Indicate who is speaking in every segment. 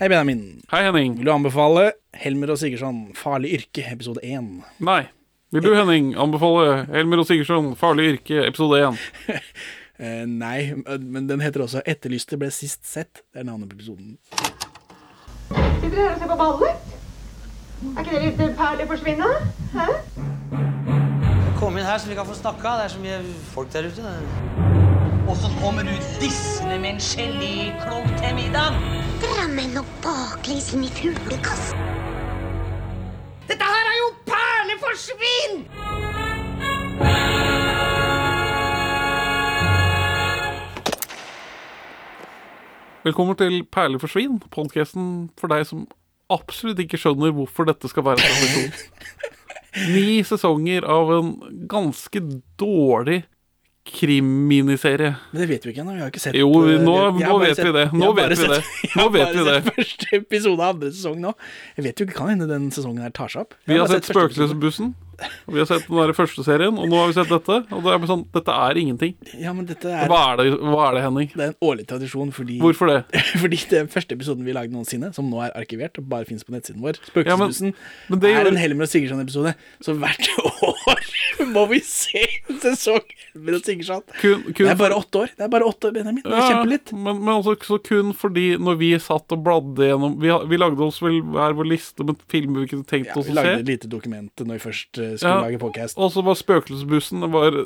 Speaker 1: Hei, Benjamin.
Speaker 2: Hei, Henning.
Speaker 1: Vil du anbefale Helmer og Sigurdsson, Farlig yrke, episode 1?
Speaker 2: Nei. Vil du, Henning, anbefale Helmer og Sigurdsson, Farlig yrke, episode 1?
Speaker 1: uh, nei, men den heter også Etterlyste ble sist sett. Det er navnet på episoden.
Speaker 3: Sitter dere her og ser på ballet? Er ikke det litt perlig forsvinne? Hæ?
Speaker 4: Kom inn her så vi kan få snakka. Det er så mye folk der ute.
Speaker 5: Og så kommer du dissende med en geléklump til middag.
Speaker 6: Drammen og baklengs inn i fuglekassen.
Speaker 5: Dette her er jo perleforsvinn!
Speaker 2: Velkommen til Perleforsvinn, for svin, podcasten for deg som absolutt ikke skjønner hvorfor dette skal være en tradisjon. Ni sesonger av en ganske dårlig krimminiserie.
Speaker 1: Men det vet vi ikke ennå. Vi har ikke sett
Speaker 2: Jo,
Speaker 1: eh,
Speaker 2: nå-
Speaker 1: har
Speaker 2: nå vet vi det. Nå vet vi det.
Speaker 1: sett- Jeg har bare
Speaker 2: vi
Speaker 1: sett første episode av andre sesong nå. Jeg vet jo ikke, kan hende den sesongen her tar seg opp. Jeg
Speaker 2: Vi har
Speaker 1: har
Speaker 2: sett. Spøkelsesbussen. Og Vi har sett den der første serien, og nå har vi sett dette. Og det er sånn, dette er ingenting.
Speaker 1: Ja, men dette er,
Speaker 2: Hva er det, hva er det Henning?
Speaker 1: det er en årlig tradisjon fordi
Speaker 2: Hvorfor det?
Speaker 1: Fordi den første episoden vi lagde noensinne, som nå er arkivert og bare finnes på nettsiden vår, Spøkelsesbussen,
Speaker 2: ja, det
Speaker 1: er
Speaker 2: gjør...
Speaker 1: en Helmer og Sigurdsson-episode. Så hvert år må vi se en sesong Helmer og Sigurdsson.
Speaker 2: Kun, kun
Speaker 1: Det er bare åtte år. Det er bare åtte år, Benjamin. Det er
Speaker 2: Ja,
Speaker 1: kjempelitt.
Speaker 2: Men, men altså så kun fordi når vi satt og bladde gjennom Vi, vi lagde oss vel hver vår liste med filmer vi kunne tenkt
Speaker 1: Ja,
Speaker 2: oss
Speaker 1: vi
Speaker 2: å
Speaker 1: lagde
Speaker 2: se.
Speaker 1: et lite dokument når vi først eh, skulle
Speaker 2: Ja.
Speaker 1: lage podcast.
Speaker 2: Og så var Spøkelsesbussen Det var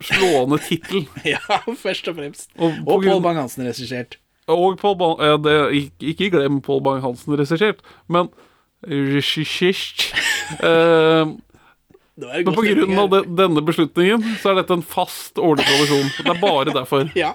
Speaker 2: slående tittel.
Speaker 1: Ja, først og fremst.
Speaker 2: Og
Speaker 1: Og, Pål Bang-Hansen regissert.
Speaker 2: Og Paul Bang ja, det, ikke, glem Paul Bang-Hansen regissert, men regissert eh, Men på grunn av denne beslutningen Så er dette en fast årlig tradisjon. Det er bare derfor.
Speaker 1: Ja,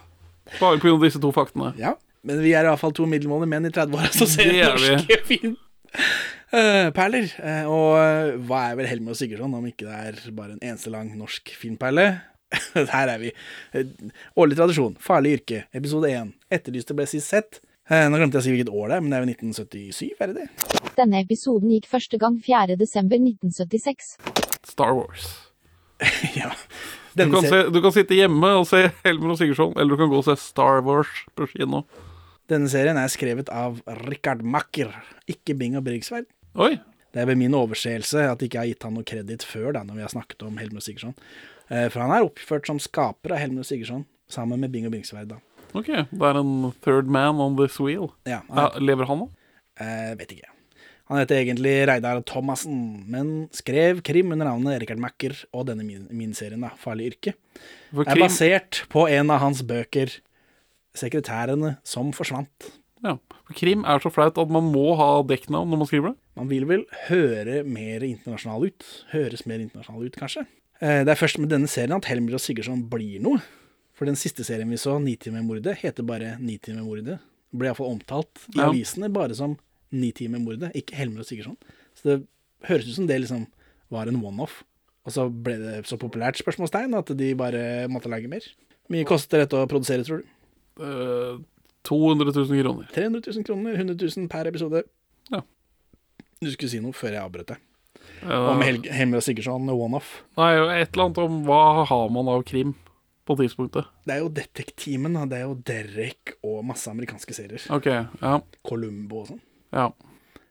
Speaker 2: Bare av disse to faktene.
Speaker 1: ja. Men vi er iallfall to middelmådige menn i 30-åra som ser
Speaker 2: norske er vi.
Speaker 1: perler. Eh, og eh, hva er vel Helmer og Sigurdsson om ikke det er bare en eneste lang norsk filmperle? Her er vi. Uh, Årlig tradisjon. Farlig yrke. Episode 1. Etterlyste ble sist sett. Nå glemte jeg å si hvilket år det er, men det er jo 1977, er det det?
Speaker 7: Denne episoden gikk første gang 4. desember 1976.
Speaker 2: Star Wars.
Speaker 1: ja.
Speaker 2: Du kan, se, du kan sitte hjemme og se Helmer og Sigurdsson, eller du kan gå og se Star Wars på kino.
Speaker 1: Denne serien er skrevet av Richard Macker, ikke Bing og Bryggsverd.
Speaker 2: Oi!
Speaker 1: Det er ved min overseelse at jeg ikke har gitt han noe kreditt før, da, når vi har snakket om Helmut Sigurdsson. Eh, For han er oppført som skaper av Helmut Sigurdsson, sammen med Bing og Bingsverd. da.
Speaker 2: Ok, det er en third man on this wheel.
Speaker 1: Ja, han,
Speaker 2: lever han da?
Speaker 1: eh, vet ikke. Han heter egentlig Reidar Thomassen, men skrev krim under navnet Richard Macker, og denne min- miniserien, da, Farlig yrke,
Speaker 2: For
Speaker 1: er
Speaker 2: krim,
Speaker 1: basert på en av hans bøker, Sekretærene som forsvant.
Speaker 2: ja, for krim er så flaut at man må ha dekknavn når man skriver det.
Speaker 1: Man vil vel høre mer internasjonal ut. Høres mer internasjonal ut, kanskje. Eh, Det er først med denne serien at Helmer og Sigurdsson blir noe. For den siste serien vi så, Nitimermordet, heter bare Nitimermordet. Ble iallfall omtalt i
Speaker 2: Ja.
Speaker 1: avisene bare som Nitimermordet, ikke Helmer og Sigurdsson. Så det høres ut som det liksom var en one-off. Og så ble det så populært spørsmålstegn at de bare måtte lage mer. Hvor Mye koster dette å produsere, tror du?
Speaker 2: Eh, 200 000 kroner.
Speaker 1: 300 000 kroner, 100 000 per episode.
Speaker 2: Ja.
Speaker 1: Du skulle si noe før jeg avbrøt deg.
Speaker 2: Uh,
Speaker 1: Om Hel Helmer og Sigurdsson one-off.
Speaker 2: Nei, et eller annet om hva har man av krim på tidspunktet.
Speaker 1: Det er jo Detektimen. Det er jo Derek og masse amerikanske serier.
Speaker 2: Ok, ja,
Speaker 1: Columbo og sånn.
Speaker 2: ja.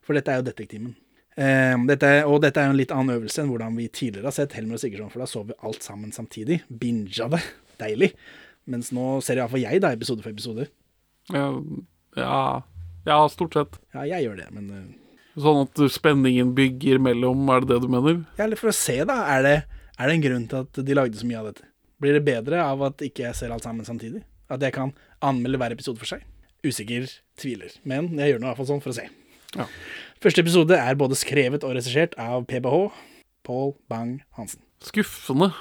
Speaker 1: For dette er jo Detektimen. Eh, dette, er- og dette er jo en litt annen øvelse enn hvordan vi tidligere har sett Helmer og Sigurdsson, for da så vi alt sammen samtidig. Binja det. Deilig. Mens nå ser iallfall jeg da episode for episode.
Speaker 2: Ja, ja, ja, stort sett.
Speaker 1: Ja, jeg gjør det, men eh,
Speaker 2: Sånn at spenningen bygger mellom, er det det du mener?
Speaker 1: Ja, eller for å se, da. Er det, er det en grunn til at de lagde så mye av dette? Blir det bedre av at ikke jeg ser alt sammen samtidig? At jeg kan anmelde hver episode for seg? Usikker, tviler. Men jeg gjør nå i hvert fall sånn for å se.
Speaker 2: Ja.
Speaker 1: Første episode er både skrevet og regissert av PBH, Paul Bang-Hansen.
Speaker 2: Skuffende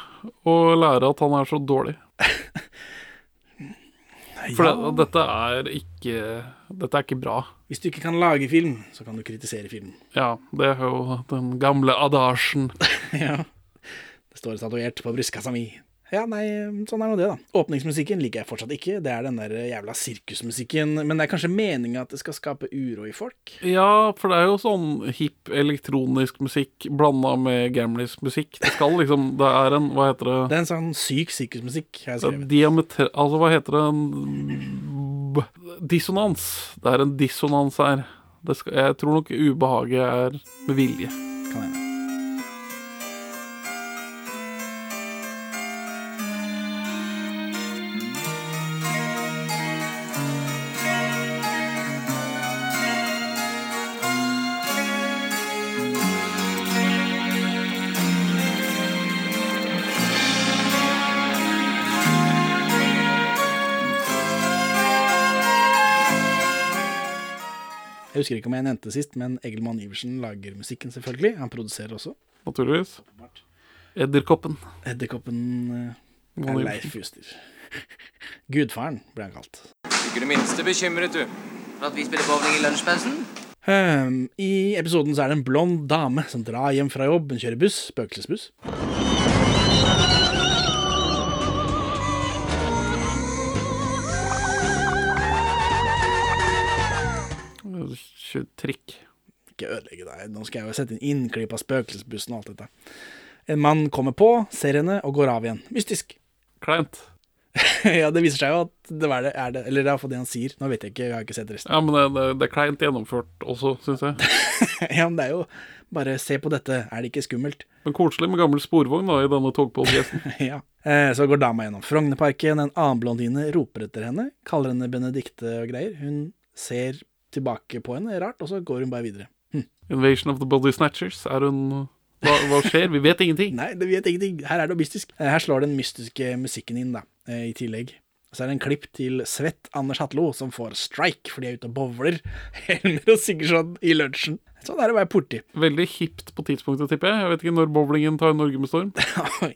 Speaker 2: å lære at han er så dårlig. For det, dette er ikke Dette er ikke bra.
Speaker 1: Hvis du ikke kan lage film, så kan du kritisere film.
Speaker 2: Ja, det er jo den gamle adasjen.
Speaker 1: ja. Det står statuert på brystkassa mi. Ja, nei, sånn er nå det, da. Åpningsmusikken liker jeg fortsatt ikke. Det er den der jævla sirkusmusikken. Men det er kanskje meninga at det skal skape uro i folk?
Speaker 2: Ja, for det er jo sånn hipp elektronisk musikk blanda med gamlis-musikk. Det skal liksom Det er en Hva heter det?
Speaker 1: Det er en sånn syk sirkusmusikk, har jeg skrevet.
Speaker 2: diameter... Altså, hva heter det? Dissonans. Det er en dissonans her. Skal, jeg tror nok ubehaget er med vilje.
Speaker 1: Kan hende. Jeg husker ikke om jeg nevnte sist, men Egelmann Iversen lager musikken, selvfølgelig. Han produserer også.
Speaker 2: Naturligvis. Edderkoppen.
Speaker 1: Edderkoppen uh, er Leif Juster. Gudfaren ble han kalt.
Speaker 8: Ikke det minste bekymret, du.
Speaker 5: For at vi spiller bowling i lunsjpausen?
Speaker 1: Um, I episoden så er det en blond dame som drar hjem fra jobb. Hun kjører buss, spøkelsesbuss.
Speaker 2: Trikk.
Speaker 1: Ikke ødelegge deg, nå skal jeg jo sette inn innklipp av spøkelsesbussen og alt dette. En mann kommer på, ser henne og går av igjen. Mystisk.
Speaker 2: Kleint.
Speaker 1: ja, det viser seg jo at det var det, er det. Eller det er iallfall det han sier. Nå vet jeg ikke, jeg har ikke sett resten.
Speaker 2: Ja, men det, det, det er kleint gjennomført også, syns jeg.
Speaker 1: ja, men det er jo bare se på dette, er det ikke skummelt?
Speaker 2: Men koselig med gammel sporvogn da, i denne togpodcasten.
Speaker 1: ja. Eh, så går dama gjennom Frognerparken, en annen blondine roper etter henne, kaller henne Benedicte og greier. Hun ser tilbake på henne rart, og så går hun bare videre.
Speaker 2: Invasion of the Body Snatchers. Er hun hva, hva skjer? Vi vet ingenting.
Speaker 1: Nei, det vet ingenting. Her er det mystisk. Eh, Her slår den mystiske musikken inn, da, eh, i tillegg. Så er det en klipp til svett Anders Hatlo som får strike fordi jeg er ute og bowler. Helmer og Sigurdsson i lunsjen. Sånn er det å være porti.
Speaker 2: Veldig hipt på tidspunktet, tipper jeg. Jeg vet ikke når bowlingen tar Norge med storm.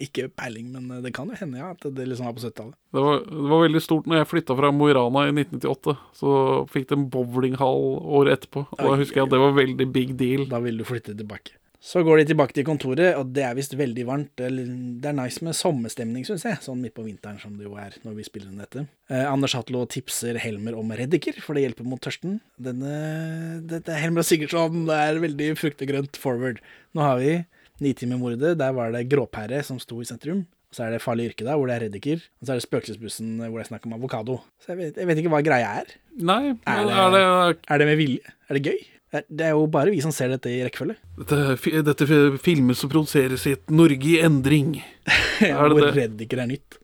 Speaker 1: ikke peiling, men eh, det kan jo hende, ja, at det liksom var på 70-tallet.
Speaker 2: Det var, det var veldig stort når jeg flytta fra Mo i Rana i 1998. Så fikk de en bowlinghall året etterpå. Og da husker jeg at det var veldig big deal.
Speaker 1: Da vil du flytte tilbake. Så går de tilbake til kontoret, og det er visst veldig varmt. Det er nice med sommerstemning, syns jeg. Sånn midt på vinteren, som det jo er når vi spiller inn dette. Eh, Anders Hatlo tipser Helmer om reddiker, for det hjelper mot tørsten. Denne, dette er Helmer og Sigurdsson, det er veldig frukt og grønt forward. Nå har vi Nitimermordet, der var det gråpære som sto i sentrum. Så er det Farlig yrke, da, hvor det er reddiker. Og så er det Spøkelsesbussen, hvor det er snakk om avokado. Så jeg vet, jeg vet ikke hva greia er.
Speaker 2: Nei,
Speaker 1: Er det-
Speaker 2: er det,
Speaker 1: Er det med vilje? Er det gøy? Det er- jo bare vi som ser dette i rekkefølge.
Speaker 2: dette, dette fi- filmes og produseres i et Norge i endring. Er
Speaker 1: hvor
Speaker 2: det det?
Speaker 1: er nytt.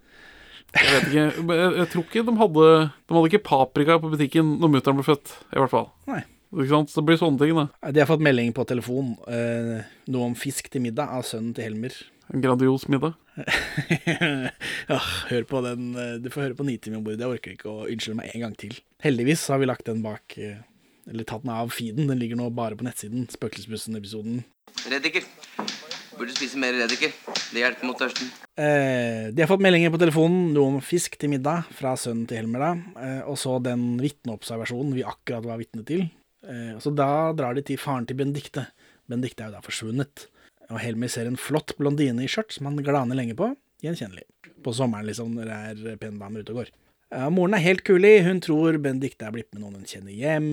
Speaker 2: Jeg vet ikke. Jeg, jeg tror ikke de hadde De hadde ikke paprika på butikken når mutter'n ble født, i hvert fall.
Speaker 1: Nei.
Speaker 2: Ikke sant? Så det blir sånne ting, da.
Speaker 1: De har fått melding på telefon, eh, noe om fisk til middag av sønnen til Helmer.
Speaker 2: En grandios middag.
Speaker 1: ja, hør på den, eh, du får høre på Nitimen-bordet, jeg orker ikke å unnskylde meg en gang til. Heldigvis har vi lagt den bak, eh, eller tatt den av feeden, den ligger nå bare på nettsiden, Spøkelsesbussen-episoden.
Speaker 5: Reddiker. Burde spise mer reddiker. Det hjelper mot tørsten.
Speaker 1: Eh, de har fått meldinger på telefonen, noe om fisk til middag fra sønnen til Helmer da, eh, og så den vitneobservasjonen vi akkurat var vitne til. Eh, så da drar de til faren til Benedikte. Benedikte er jo da forsvunnet. Og Helmer ser en flott blondine i skjørt som han glaner lenge på. Gjenkjennelig. På sommeren, liksom, når det er pene damer ute og går. Ja, moren er helt kulig. Hun tror Benedikte er blitt med noen hun kjenner hjem.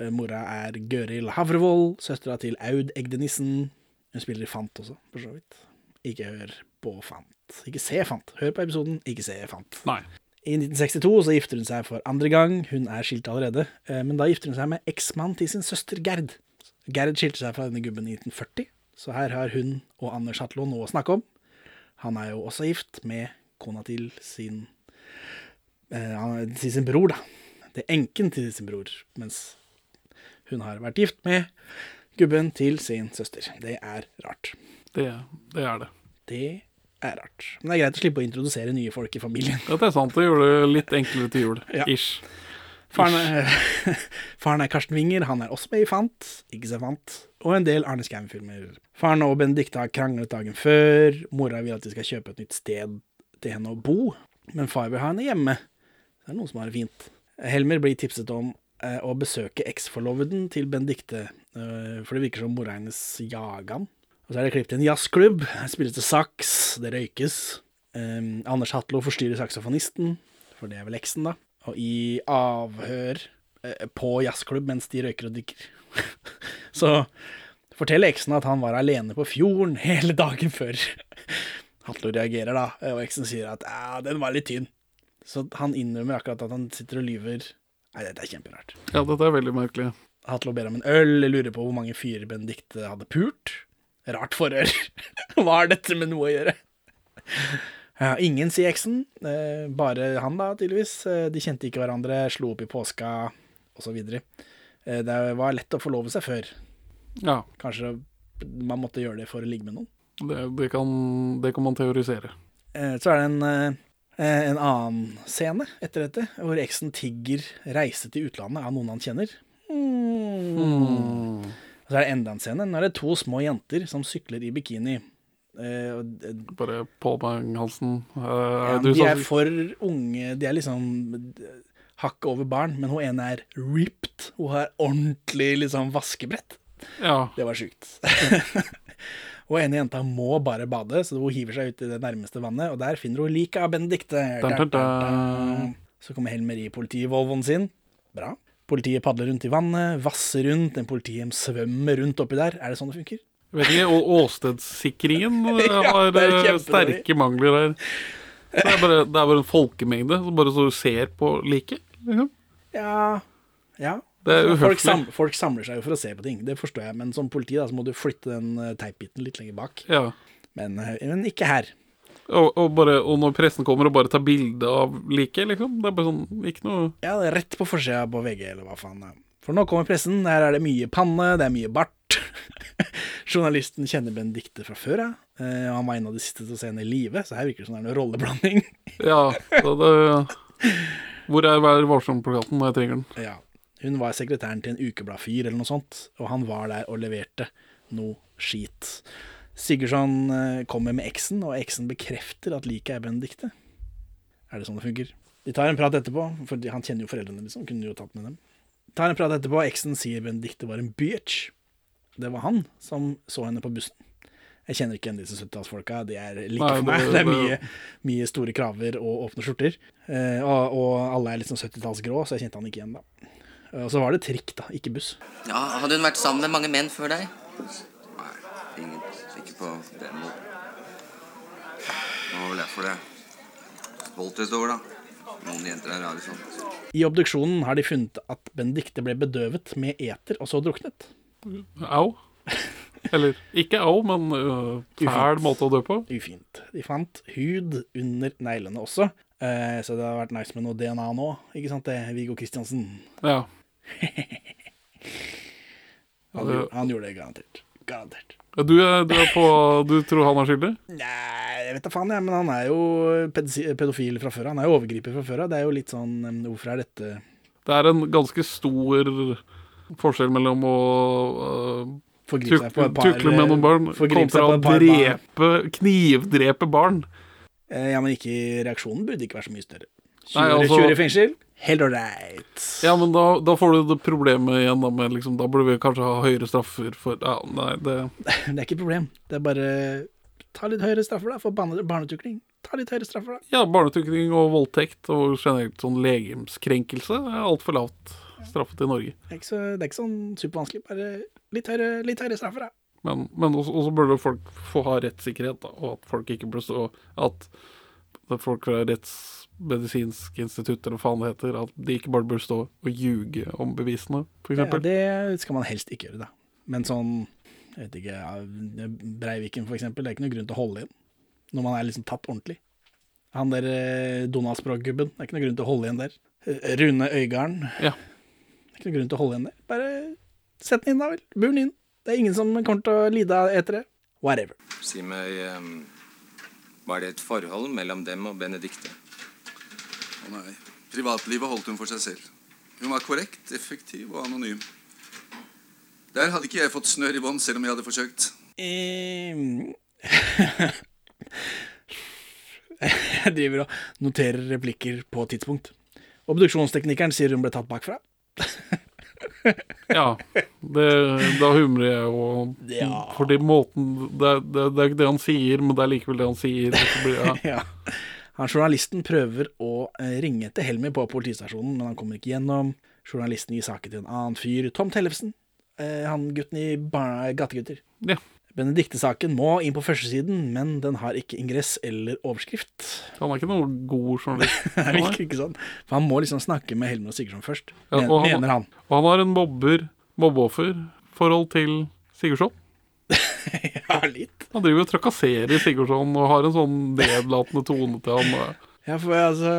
Speaker 1: Eh, Mora er Gøril Havrevold, søstera til Aud Egdenissen. Hun spiller i Fant også, for så vidt. Ikke hør på Fant. Ikke se Fant. Hør på episoden, ikke se Fant.
Speaker 2: Nei.
Speaker 1: I 1962 så gifter hun seg for andre gang. Hun er skilt allerede, eh, men da gifter hun seg med eksmannen til sin søster Gerd. Gerd skilte seg fra denne gubben i 1940, så her har hun og Anders Hatlo noe å snakke om. Han er jo også gift med kona til sin eh, til sin bror, da. Det er enken til sin bror, mens hun har vært gift med gubben til sin søster. Det er rart.
Speaker 2: Det, det er det.
Speaker 1: Det er rart. Men det er greit å slippe å introdusere nye folk i familien.
Speaker 2: Ja, det er sant. Det gjør det litt enklere til jul.
Speaker 1: Ja.
Speaker 2: Ish.
Speaker 1: Faren er, faren er Karsten Winger, han er også med i Fant, ikke så Fant, og en del Arne Skheim-filmer. Faren og Benedicte har kranglet dagen før, mora vil at de skal kjøpe et nytt sted til henne å bo, men far vil ha henne hjemme. Det er noe som har det fint. Helmer blir tipset om å besøke eksforloveden til Benedicte, eh, for det virker som mora hennes jaga han. Og så er det klipp til en jazzklubb, her spilles det saks, det røykes. Eh, Anders Hatlo forstyrrer saksofonisten, for det er vel eksen da. Og i avhør eh, på jazzklubb mens de røyker og drikker. så forteller eksen at han var alene på fjorden hele dagen før. Hatlo reagerer da, og eksen sier at den var litt tynn. Så han innrømmer akkurat at han sitter og lyver. Nei, dette er kjemperart.
Speaker 2: Ja, dette er veldig merkelig.
Speaker 1: Hatlo ber om en øl, lurer på hvor mange fyrer Benedicte hadde pult. Rart forhør. Hva har dette med noe å gjøre? Ja, ingen sier eksen, eh, bare han da, tydeligvis. Eh, De kjente ikke hverandre, slo opp i påska, osv. Eh, Det var lett å forlove seg før.
Speaker 2: Ja,
Speaker 1: Kanskje man måtte gjøre det for å ligge med noen.
Speaker 2: det, det, kan, det kan man teorisere.
Speaker 1: Eh, Så er det en, eh, en annen scene etter dette, hvor eksen tigger reise til utlandet av noen han kjenner. Mm. Og så er det enda en scene. Nå er det to små jenter som sykler i bikini. Eh, d-
Speaker 2: Bare Pål Bang-Hansen. eh,
Speaker 1: ja, de er for unge. De er liksom hakket over barn, men hun ene er ripped. Hun har ordentlig liksom vaskebrett.
Speaker 2: Ja,
Speaker 1: Det var sjukt. Og ene jenta må bare bade, så hun hiver seg ut i det nærmeste vannet, og der finner hun liket av Benedicte. Så kommer Helmer i politivolvoen sin. Bra. Politiet padler rundt i vannet, vasser rundt, en politihjem svømmer rundt oppi der. Er det sånn det funker?
Speaker 2: vet ikke, og åstedssikringen
Speaker 1: Ja,
Speaker 2: har eh, sterke mangler her. Det, er bare, det er bare en folkemengde som bare så ser på liket. Liksom.
Speaker 1: Ja Ja.
Speaker 2: Det er
Speaker 1: folk, sam folk samler seg jo for å se på ting, det forstår jeg, men som politi da, så må du flytte den eh, teipbiten litt lenger bak.
Speaker 2: Ja.
Speaker 1: Men, eh, men ikke her.
Speaker 2: Og, og, bare, og når pressen kommer og bare tar bilde av liket, liksom. Det er bare sånn Ikke noe
Speaker 1: Ja, det er rett på forsida på VG, eller hva faen. er. For nå kommer pressen, her er det mye panne, det er mye bart. Journalisten kjenner Benedicte fra før av. Eh, han var en av de siste til å se henne i live, så her virker det som det er noe rolleblanding.
Speaker 2: Ja, det Hvor er Vær varsom-plakaten når jeg trenger den?
Speaker 1: ja. Hun var sekretæren til en ukebladfyr eller noe sånt, og han var der og leverte noe skit. Sigurdsson eh, kommer med eksen, og eksen bekrefter at liket er Benedicte. Er det sånn det funker? De tar en prat etterpå, for han kjenner jo foreldrene, liksom. Kunne jo tatt med dem. Tar en prat etterpå, eksen sier Benedicte var en bitch. Det var han som så henne på bussen. Jeg kjenner ikke igjen disse 70-tallsfolka. De er like
Speaker 2: Nei,
Speaker 1: for meg.
Speaker 2: det-
Speaker 1: Det er mye, mye store kraver og åpne skjorter. Eh, og, og alle er litt sånn 70-tallsgrå, så jeg kjente han ikke igjen da. Eh, Og så var det trikk, da, ikke buss.
Speaker 9: Ja, Hadde hun vært sammen med mange menn før deg?
Speaker 8: Nei, ingen. Ikke på den måten. Det var vel derfor det voldtes over, da. Noen jenter er rare sånn.
Speaker 1: I obduksjonen har de funnet at Benedicte ble bedøvet med eter og så druknet.
Speaker 2: Au. Eller ikke au, men uh, fæl måte å dø på.
Speaker 1: Ufint. De fant hud under neglene også, eh, så det hadde vært nice med noe DNA nå. Ikke sant det, Viggo Kristiansen?
Speaker 2: Ja.
Speaker 1: Han, gjorde- han gjorde det garantert. Garantert.
Speaker 2: Du er, du er på Du tror han er skyldig?
Speaker 1: Nei, jeg vet da faen, jeg, men han er jo pedofil fra før av. Han er jo overgriper fra før av. Det er jo litt sånn Hvorfor er dette
Speaker 2: Det er en ganske stor forskjell mellom å
Speaker 1: på
Speaker 2: tukle, med noen barn kontra å drepe, knivdrepe barn.
Speaker 1: Eh, Ja, men ikke reaksjonen burde ikke være så mye større. 20,
Speaker 2: Nei, altså-
Speaker 1: 20 år i fengsel, helt ålreit.
Speaker 2: Ja, men da, da får du det problemet igjen da med liksom Da burde vi kanskje ha høyere straffer for Ja, nei, det
Speaker 1: Det er ikke et problem. Det er bare Ta litt høyere straffer, da, for barne barnetukling. Ta litt høyere straffer, da.
Speaker 2: Ja, barnetukling og voldtekt og generelt sånn legemskrenkelse er altfor lavt straffet i Norge.
Speaker 1: Det er ikke, så, det er ikke sånn supervanskelig. Bare litt høyere, litt høyere straffer, da.
Speaker 2: Men, men også, også burde folk få ha rettssikkerhet, da, og at folk ikke burde stå At folk fra Rettsmedisinsk institutt, eller hva faen det heter, at de ikke bare bør stå og ljuge om bevisene, for
Speaker 1: Ja, det skal man helst ikke gjøre, da. Men sånn jeg vet ikke, Breiviken eksempel, det er ikke noe grunn til å holde igjen. Når man er liksom tatt ordentlig. Han der eh, Donald-språkgubben, det er ikke noe grunn til å holde igjen der. Eh, Rune Øygarden.
Speaker 2: Ja.
Speaker 1: Det er ikke noe grunn til å holde igjen der. Bare sett den inn, da vel. Bur den inn. Det er ingen som kommer til å lide etter det. Whatever.
Speaker 8: Si meg um, Var det et forhold mellom dem og Benedicte?
Speaker 10: Å nei. Privatlivet holdt hun for seg selv. Hun var korrekt, effektiv og anonym. Der hadde ikke jeg fått snør i bånd, selv om jeg hadde forsøkt.
Speaker 1: Um. Jeg driver og noterer replikker på tidspunkt. Obduksjonsteknikeren sier hun ble tatt bakfra.
Speaker 2: Ja, det, da humrer jeg jo.
Speaker 1: Ja.
Speaker 2: Fordi måten det, det, det er ikke det han sier, men det er likevel det han sier. blir- Ja.
Speaker 1: Ja. Han Journalisten prøver å eh, ringe til Helmi på politistasjonen, men han kommer ikke gjennom. Journalisten gir saken til en annen fyr. Tom Tellefsen. Eh, han gutten i Gategutter.
Speaker 2: Ja.
Speaker 1: Benedicte-saken må inn på førstesiden, men den har ikke ingress eller overskrift.
Speaker 2: Han er ikke noen god journalist.
Speaker 1: Det virker ikke sånn. For han må liksom snakke med Helmer og Sigurdsson først,
Speaker 2: Ja, og han-
Speaker 1: mener han.
Speaker 2: Og han har en mobber mobbeoffer. Forhold til Sigurdsson.
Speaker 1: Ja, litt.
Speaker 2: Han driver og trakasserer Sigurdsson og har en sånn nedlatende tone til han.
Speaker 1: Ja, for altså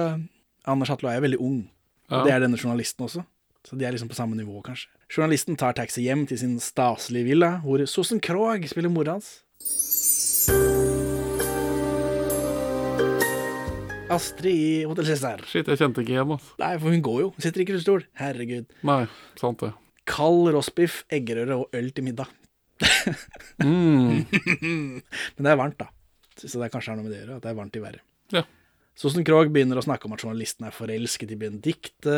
Speaker 1: Anders Hatlo er veldig ung.
Speaker 2: Ja.
Speaker 1: Og det er denne journalisten også. Så de er liksom på samme nivå, kanskje. Journalisten tar taxi hjem til sin staselige villa, hvor Sosen Krogh spiller mora hans. Astrid i Hotell Cæsar.
Speaker 2: Shit, jeg kjente ikke igjen, altså.
Speaker 1: Nei, for hun går jo. Hun sitter ikke i rullestol. Herregud.
Speaker 2: Nei, sant det.
Speaker 1: Kald rostbiff, eggerøre og øl til middag.
Speaker 2: Mm.
Speaker 1: Men det er varmt, da. Så det er kanskje har noe med det å gjøre, at det er varmt i været.
Speaker 2: Ja.
Speaker 1: Sosen Krogh begynner å snakke om at journalisten er forelsket i Benedicte.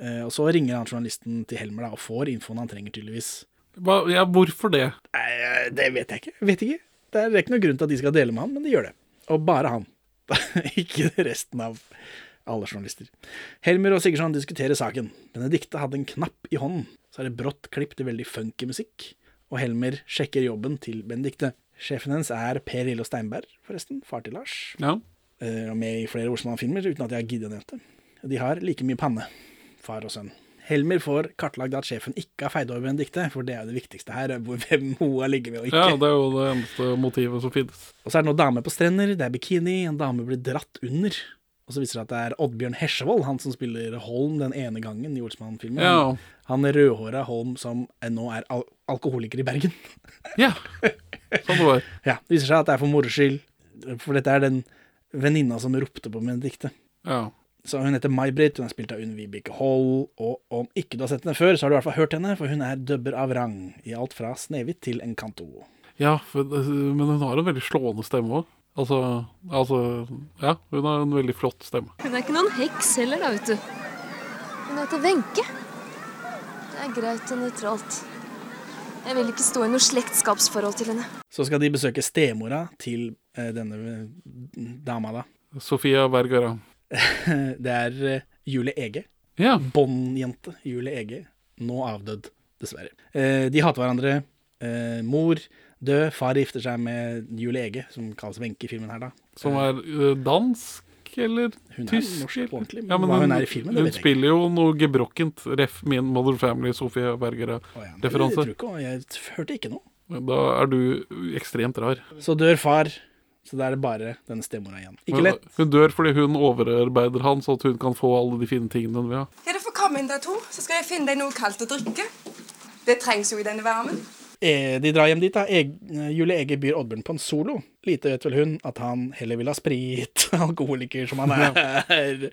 Speaker 1: Eh, Og så ringer han journalisten til Helmer da, og får infoen han trenger, tydeligvis.
Speaker 2: Hva, ja, hvorfor det?
Speaker 1: Nei, eh, det vet jeg ikke. Vet ikke. Det er ikke noen grunn til at de skal dele med han, men de gjør det. Og bare han. ikke resten av alle journalister. Helmer og Sigurdsson diskuterer saken. Benedicte hadde en knapp i hånden. Så er det brått klipp til veldig funky musikk. Og Helmer sjekker jobben til Benedicte. Sjefen hennes er Per Lillo Steinberg, forresten. Far til Lars.
Speaker 2: Ja.
Speaker 1: Eh, Og med i flere Osman-filmer, uten at jeg har giddet å nevne det. De har like mye panne, far og sønn. Helmer får kartlagt at sjefen ikke har feid over Benedicte, for det er jo det viktigste her. Hvem hun har ligget med og ikke.
Speaker 2: ja, det er jo det eneste motivet som finnes.
Speaker 1: Og så er det noen damer på strender, det er bikini, en dame blir dratt under. Og så viser det at det er Oddbjørn Hesjevold, han som spiller Holm den ene gangen i Olsmann-filmen.
Speaker 2: Ja.
Speaker 1: Han rødhåra Holm som nå er al alkoholiker i Bergen.
Speaker 2: Ja, sånn det var.
Speaker 1: Ja, Det viser seg at det er for moro skyld, for dette er den venninna som ropte på Benedicte.
Speaker 2: Ja.
Speaker 1: Så hun heter May-Britt, hun er spilt av Unn Vibeke Holl, og om ikke du har sett henne før, så har du i hvert fall hørt henne, for hun er dubber av rang i alt fra Snehvit til Encanto.
Speaker 2: Ja, for, men hun har en veldig slående stemme òg. Altså, altså Ja, hun har en veldig flott stemme.
Speaker 11: Hun er ikke noen heks heller, da, vet du. Hun heter Wenche. Det er greit og nøytralt. Jeg vil ikke stå i noe slektskapsforhold til henne.
Speaker 1: Så skal de besøke stemora til eh, denne dama, da.
Speaker 2: Sofia Vergara.
Speaker 1: Det er eh, Julie Ege.
Speaker 2: Ja.
Speaker 1: Båndjente Julie Ege. Nå avdød, dessverre. Eh, de hater hverandre. Eh, mor død. Far gifter seg med Julie Ege, som kalles Wenche i filmen her, da.
Speaker 2: Som er dansk eller
Speaker 1: Hun
Speaker 2: tysk?
Speaker 1: norsk ordentlig, men
Speaker 2: Ja, men hun,
Speaker 1: hun er i filmen,
Speaker 2: hun spiller jo noe gebrokkent. Ref. min Mother Family,
Speaker 1: Sofie
Speaker 2: Berger-referanse.
Speaker 1: Ja, jeg, jeg hørte ikke noe.
Speaker 2: Da er du ekstremt rar.
Speaker 1: Så dør far, så da er det bare denne stemora igjen. Ikke lett.
Speaker 2: Hun dør fordi hun overarbeider han, så at hun kan få alle de fine tingene hun vil ha.
Speaker 12: Ja, du får komme inn der to, så skal jeg finne deg noe kaldt å drikke. Det trengs jo i denne varmen.
Speaker 1: Eh, De drar hjem dit, da. Eg, Julie Ege byr Oddbjørn på en solo. Lite vet vel hun at han heller vil ha sprit, alkoholiker som han er.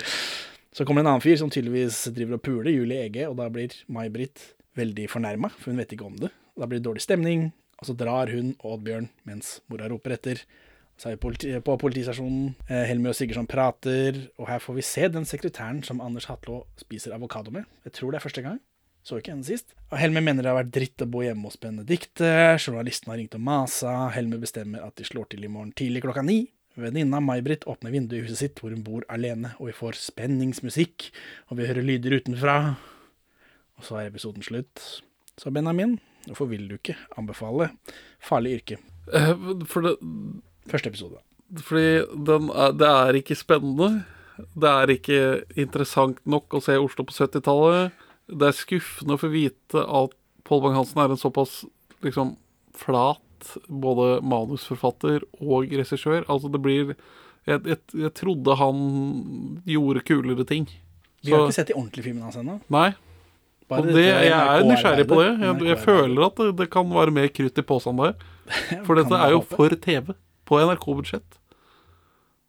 Speaker 1: Så kommer det en annen fyr som tydeligvis driver og puler Julie Ege, og da blir May-Britt veldig fornærma, for hun vet ikke om det. Da blir det dårlig stemning, og så drar hun og Oddbjørn mens mora roper etter. Så er vi politi på politistasjonen. Eh, Helmer og Sigurdsson prater, og her får vi se den sekretæren som Anders Hatlo spiser avokado med. Jeg tror det er første gang. Så ikke henne sist. Og Helmer mener det har vært dritt å bo hjemme hos Benedicte. Journalisten har ringt og masa. Helmer bestemmer at de slår til i morgen tidlig klokka ni. Venninna May-Britt åpner vinduet i huset sitt hvor hun bor alene, og vi får spenningsmusikk, og vi hører lyder utenfra. Og så er episoden slutt. Så Benjamin, hvorfor vil du ikke anbefale Farlig yrke?
Speaker 2: Eh, For det,
Speaker 1: Første episode.
Speaker 2: fordi den er, det er ikke spennende. Det er ikke interessant nok å se Oslo på 70-tallet. Det er skuffende å få vite at Pål Bang-Hansen er en såpass liksom flat både manusforfatter og regissør. Altså det blir jeg, jeg, jeg trodde han gjorde kulere ting.
Speaker 1: Vi har
Speaker 2: Så-
Speaker 1: ikke sett de ordentlige filmene hans ennå.
Speaker 2: Nei. Og det, jeg er nysgjerrig på det. Jeg, jeg føler at det, det kan være mer krutt i posen der. For dette er jo for TV. På NRK-budsjett.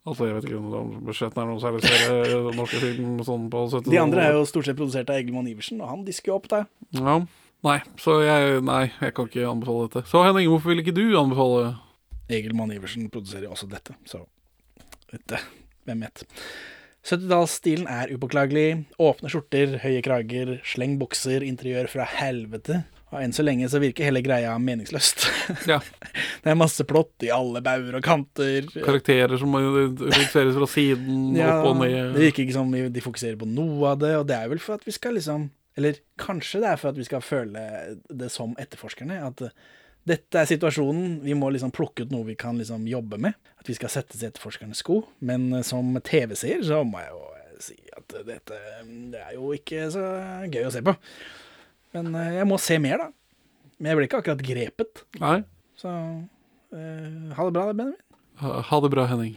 Speaker 2: Altså, jeg vet ikke om budsjettene er noe særlig større norske film sånn på 70
Speaker 1: De andre er jo stort sett produsert av Egil Iversen, og han disker jo opp der.
Speaker 2: Ja. Nei, så jeg Nei, jeg kan ikke anbefale dette. Så Henning, hvorfor vil ikke du anbefale
Speaker 1: Egil Iversen produserer også dette, så dette, hvem vet. 70-tallsstilen er upåklagelig. Åpne skjorter, høye krager, sleng bukser, interiør fra helvete. Og enn så lenge så virker hele greia meningsløst.
Speaker 2: Ja.
Speaker 1: Det er masse plott i alle bauger og kanter.
Speaker 2: karakterer som fokuseres fra siden,
Speaker 1: Ja,
Speaker 2: opp og
Speaker 1: det virker ikke som de fokuserer på noe av det, og det er vel for at vi skal liksom Eller kanskje det er for at vi skal føle det som etterforskerne. At eh, dette er situasjonen, vi må liksom plukke ut noe vi kan liksom jobbe med. At vi skal settes i etterforskernes sko. Men eh, som TV-seer så må jeg jo eh, si at dette det er jo ikke så gøy å se på. Men eh, jeg må se mer, da. Men jeg ble ikke akkurat grepet.
Speaker 2: Nei.
Speaker 1: Så eh, ha det bra, Benjamin.
Speaker 2: Ha ha det bra, Henning.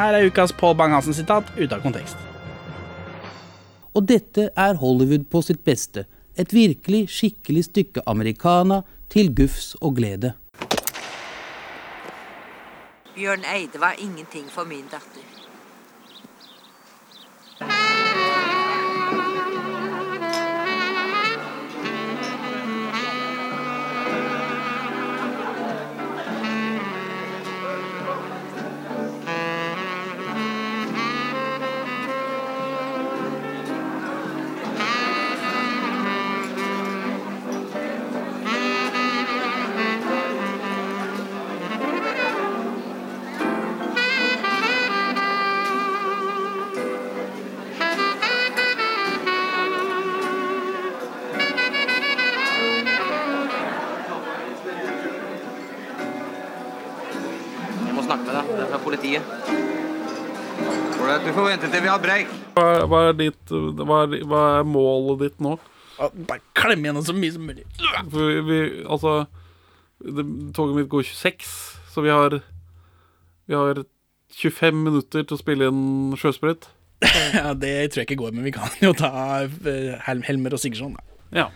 Speaker 1: Her er ukas Paul Bang-Hansen-sitat ute av kontekst.
Speaker 13: Og dette er Hollywood på sitt beste. Et virkelig skikkelig stykke americana til gufs og glede.
Speaker 14: Bjørn Eide var ingenting for min datter.
Speaker 9: Politiet. Du får vente til vi har break.
Speaker 2: Hva, hva, er ditt, hva, er, hva er målet ditt nå?
Speaker 1: Bare klem gjennom så mye som mulig.
Speaker 2: For vi, vi, altså det, Toget mitt går 26, så vi har Vi har 25 minutter til å spille inn sjøsprøyt.
Speaker 1: Ja, det tror jeg ikke går, men vi kan jo ta eh, Helmer og Sigurdsson, da.
Speaker 2: Ja.